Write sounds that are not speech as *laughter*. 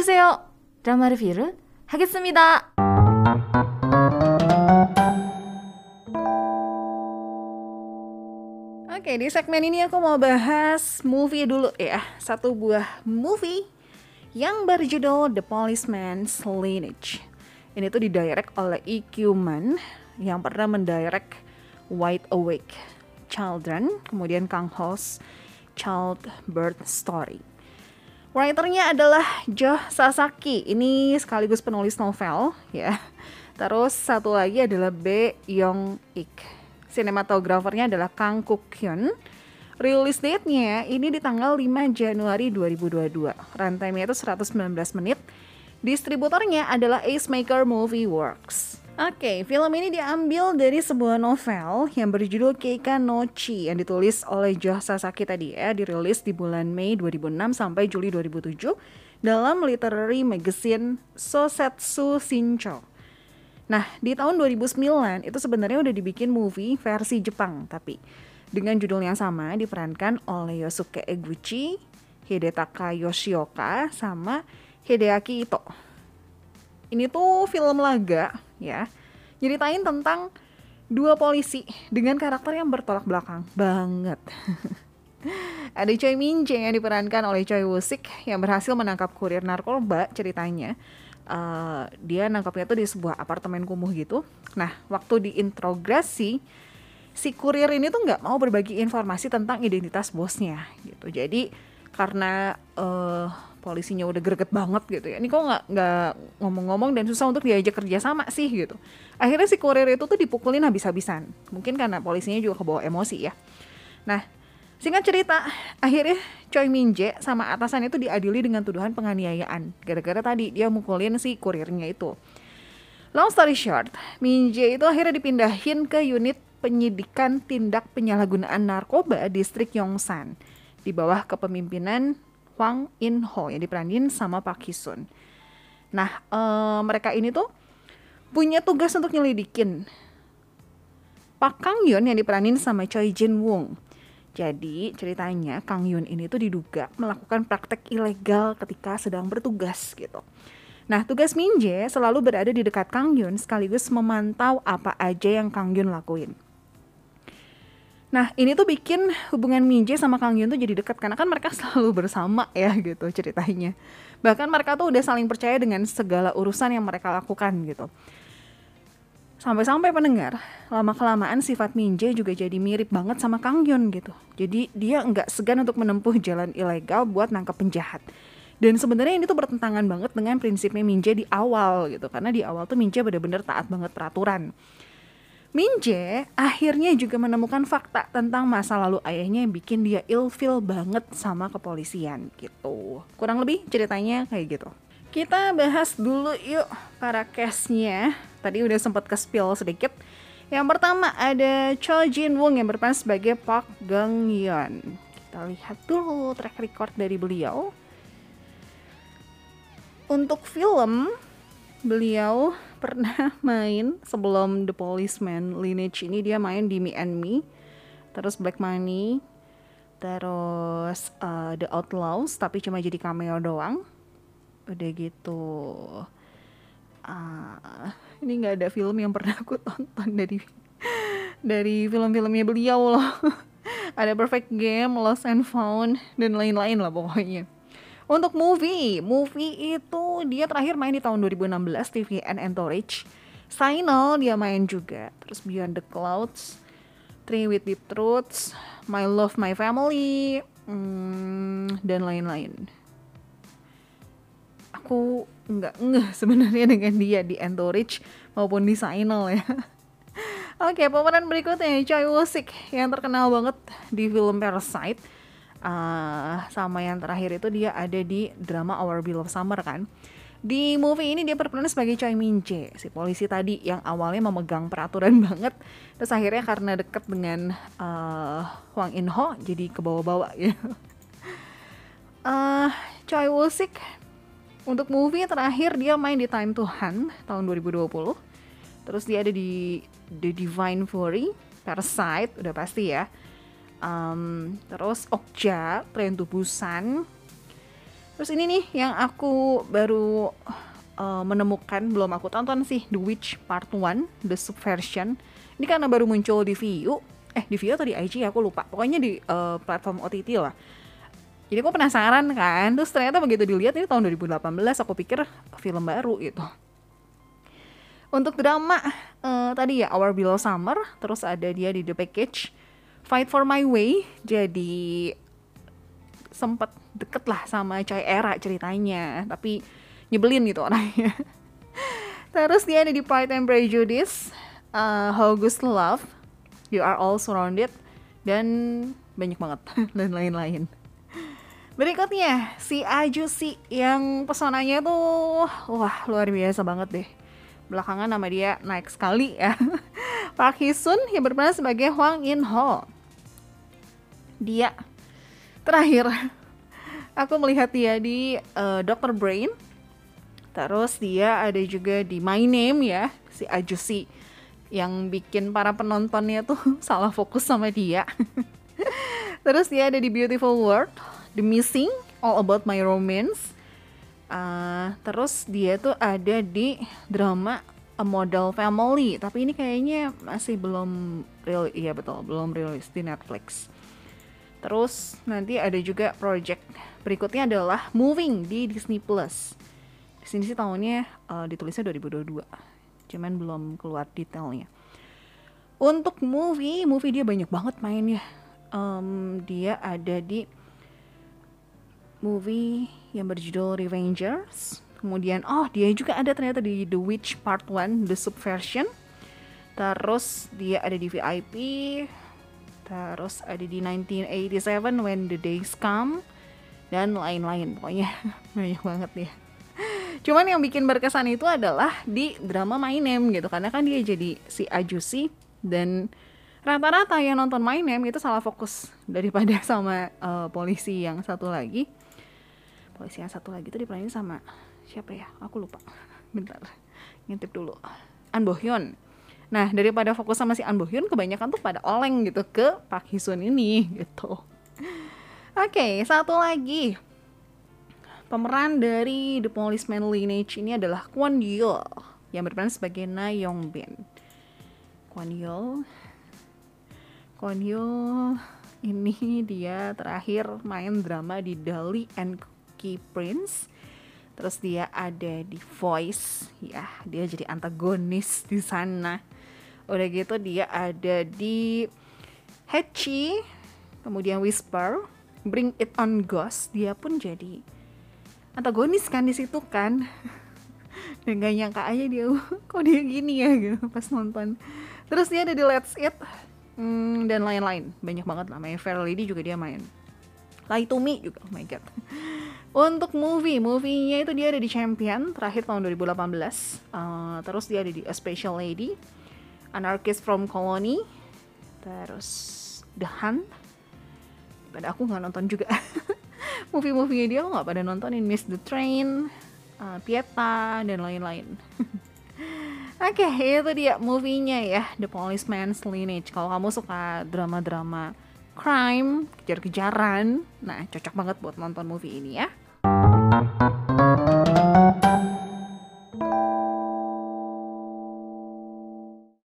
오세요. 드라마 리뷰를 하겠습니다. Oke, di segmen ini aku mau bahas movie dulu ya. Satu buah movie yang berjudul The Policeman's Lineage. Ini tuh didirect oleh E.Q. Man yang pernah mendirect Wide Awake Children, kemudian Kang Ho's Childbirth Story. Writernya adalah Joe Sasaki. Ini sekaligus penulis novel ya. Terus satu lagi adalah B Yong Ik. Sinematografernya adalah Kang Kuk Hyun. Release date-nya ini di tanggal 5 Januari 2022. Rantainya itu 119 menit. Distributornya adalah Ace Maker Movie Works. Oke, okay, film ini diambil dari sebuah novel yang berjudul Keika no Chi yang ditulis oleh Joe Sasaki tadi ya, dirilis di bulan Mei 2006 sampai Juli 2007 dalam literary magazine Sosetsu Shincho. Nah, di tahun 2009 itu sebenarnya udah dibikin movie versi Jepang tapi dengan judul yang sama diperankan oleh Yosuke Eguchi, Hidetaka Yoshioka sama Hideaki Ito. Ini tuh film laga ya nyeritain tentang dua polisi dengan karakter yang bertolak belakang banget. *laughs* Ada Choi Min Jae yang diperankan oleh Choi Woo Sik yang berhasil menangkap kurir narkoba ceritanya. Uh, dia nangkapnya tuh di sebuah apartemen kumuh gitu. Nah, waktu diintrogasi si kurir ini tuh nggak mau berbagi informasi tentang identitas bosnya gitu. Jadi karena uh, polisinya udah greget banget gitu ya. Ini kok nggak nggak ngomong-ngomong dan susah untuk diajak kerja sama sih gitu. Akhirnya si kurir itu tuh dipukulin habis-habisan. Mungkin karena polisinya juga kebawa emosi ya. Nah, singkat cerita, akhirnya Choi Min Jae sama atasan itu diadili dengan tuduhan penganiayaan. Gara-gara tadi dia mukulin si kurirnya itu. Long story short, Min Jae itu akhirnya dipindahin ke unit penyidikan tindak penyalahgunaan narkoba distrik Yongsan di bawah kepemimpinan Hwang In Ho yang diperanin sama Park Hee Sun. Nah, ee, mereka ini tuh punya tugas untuk nyelidikin Pak Kang Yun yang diperanin sama Choi Jin Wong. Jadi ceritanya Kang Yun ini tuh diduga melakukan praktek ilegal ketika sedang bertugas gitu. Nah tugas Minje selalu berada di dekat Kang Yun sekaligus memantau apa aja yang Kang Yun lakuin. Nah ini tuh bikin hubungan Minje sama Kang Yun tuh jadi dekat karena kan mereka *laughs* selalu bersama ya gitu ceritanya. Bahkan mereka tuh udah saling percaya dengan segala urusan yang mereka lakukan gitu. Sampai-sampai pendengar, lama-kelamaan sifat Minje juga jadi mirip banget sama Kang Yun gitu. Jadi dia nggak segan untuk menempuh jalan ilegal buat nangkep penjahat. Dan sebenarnya ini tuh bertentangan banget dengan prinsipnya Minje di awal gitu. Karena di awal tuh Minje bener-bener taat banget peraturan. Minje akhirnya juga menemukan fakta tentang masa lalu ayahnya yang bikin dia ilfil banget sama kepolisian gitu. Kurang lebih ceritanya kayak gitu. Kita bahas dulu yuk para case-nya. Tadi udah sempat ke spill sedikit. Yang pertama ada Cho Jin Woo yang berperan sebagai Park Gang Yeon. Kita lihat dulu track record dari beliau. Untuk film, beliau pernah *laughs* main sebelum The Policeman Lineage ini dia main di Me and Me, terus Black Money, terus uh, The Outlaws tapi cuma jadi cameo doang. Udah gitu. Uh, ini nggak ada film yang pernah aku tonton dari dari film-filmnya beliau loh. *laughs* ada Perfect Game, Lost and Found dan lain-lain lah pokoknya. Untuk movie, movie itu dia terakhir main di tahun 2016 TVN Entourage. Signal dia main juga. Terus Beyond the Clouds, Three with Deep Truths, My Love My Family, hmm, dan lain-lain. Aku nggak ngeh *laughs* sebenarnya dengan dia di Entourage maupun di Signal ya. *laughs* Oke, pemeran berikutnya Choi Woo Sik yang terkenal banget di film Parasite uh, sama yang terakhir itu dia ada di drama Our Beloved Summer kan? Di movie ini dia berperan sebagai Choi Min Jae si polisi tadi yang awalnya memegang peraturan *laughs* banget. Terus akhirnya karena deket dengan uh, Hwang In Ho jadi kebawa-bawa *laughs* gitu. Uh, Choi Woo Sik untuk movie terakhir dia main di Time to Hunt tahun 2020 terus dia ada di The Divine Fury Parasite udah pasti ya um, terus Okja to Busan Terus ini nih yang aku baru uh, menemukan belum aku tonton sih The Witch Part 1 The Subversion. Ini karena baru muncul di Viu, eh di Viu atau di IG aku lupa. Pokoknya di uh, platform OTT lah. Jadi aku penasaran kan, terus ternyata begitu dilihat ini tahun 2018 aku pikir film baru gitu. Untuk drama uh, tadi ya Our Below Summer, terus ada dia di The Package, Fight for My Way, jadi sempet deket lah sama Choi Era ceritanya, tapi nyebelin gitu orangnya. *laughs* Terus dia ada di Pride and Prejudice, uh, August Love, You Are All Surrounded, dan banyak banget *laughs* dan lain-lain. Berikutnya si Ajusi yang pesonanya tuh wah luar biasa banget deh. Belakangan nama dia naik sekali ya. *laughs* Park Hee Sun yang berperan sebagai Hwang In Ho. Dia terakhir aku melihat dia di uh, Dr. Brain. Terus dia ada juga di My Name ya, si Ajusi yang bikin para penontonnya tuh *laughs* salah fokus sama dia. *laughs* Terus dia ada di Beautiful World, The Missing, All About My Romance. Uh, terus dia tuh ada di drama A Model Family, tapi ini kayaknya masih belum real, iya betul, belum rilis di Netflix. Terus nanti ada juga project berikutnya adalah Moving di Disney Plus. Di sini sih tahunnya uh, ditulisnya 2022, cuman belum keluar detailnya. Untuk movie, movie dia banyak banget mainnya. Um, dia ada di movie yang berjudul Revengers. Kemudian oh dia juga ada ternyata di The Witch Part 1 The Subversion. Terus dia ada di VIP. Terus ada di 1987 When the Days Come dan lain-lain. Pokoknya *laughs* banyak banget ya. Cuman yang bikin berkesan itu adalah di drama My Name gitu karena kan dia jadi si Ajusi dan rata-rata yang nonton My Name itu salah fokus daripada *laughs* sama uh, polisi yang satu lagi polisi yang satu lagi itu diperanin sama siapa ya? Aku lupa. *laughs* Bentar. Ngintip dulu. An Bo Hyun. Nah daripada fokus sama si An Bo Hyun kebanyakan tuh pada oleng gitu ke Park Hee Sun ini *laughs* gitu. Oke okay, satu lagi. Pemeran dari The Policeman Lineage ini adalah Kwon Yeol yang berperan sebagai Na Yong Bin. Kwon Yeol. Kwon Yeol ini dia terakhir main drama di Dali and Key Prince terus dia ada di Voice. Ya dia jadi antagonis di sana. Udah gitu dia ada di Hachi kemudian Whisper Bring It On Ghost. Dia pun jadi antagonis kan di situ kan. *laughs* Dan gak nyangka aja dia *laughs* kok dia gini ya gitu pas nonton. Terus dia ada di Let's Eat hmm, dan lain-lain. Banyak banget lah main Fair Lady juga dia main. Lie to Me juga oh my god *laughs* untuk movie, movie-nya itu dia ada di Champion terakhir tahun 2018. Uh, terus dia ada di A Special Lady, Anarchist from Colony, terus The Hunt. Pada aku nggak nonton juga. *laughs* Movie-movie dia aku nggak pada nontonin Miss the Train, uh, Pieta dan lain-lain. *laughs* Oke, okay, itu dia movie-nya ya, The Policeman's Lineage. Kalau kamu suka drama-drama crime, kejar-kejaran, nah cocok banget buat nonton movie ini ya.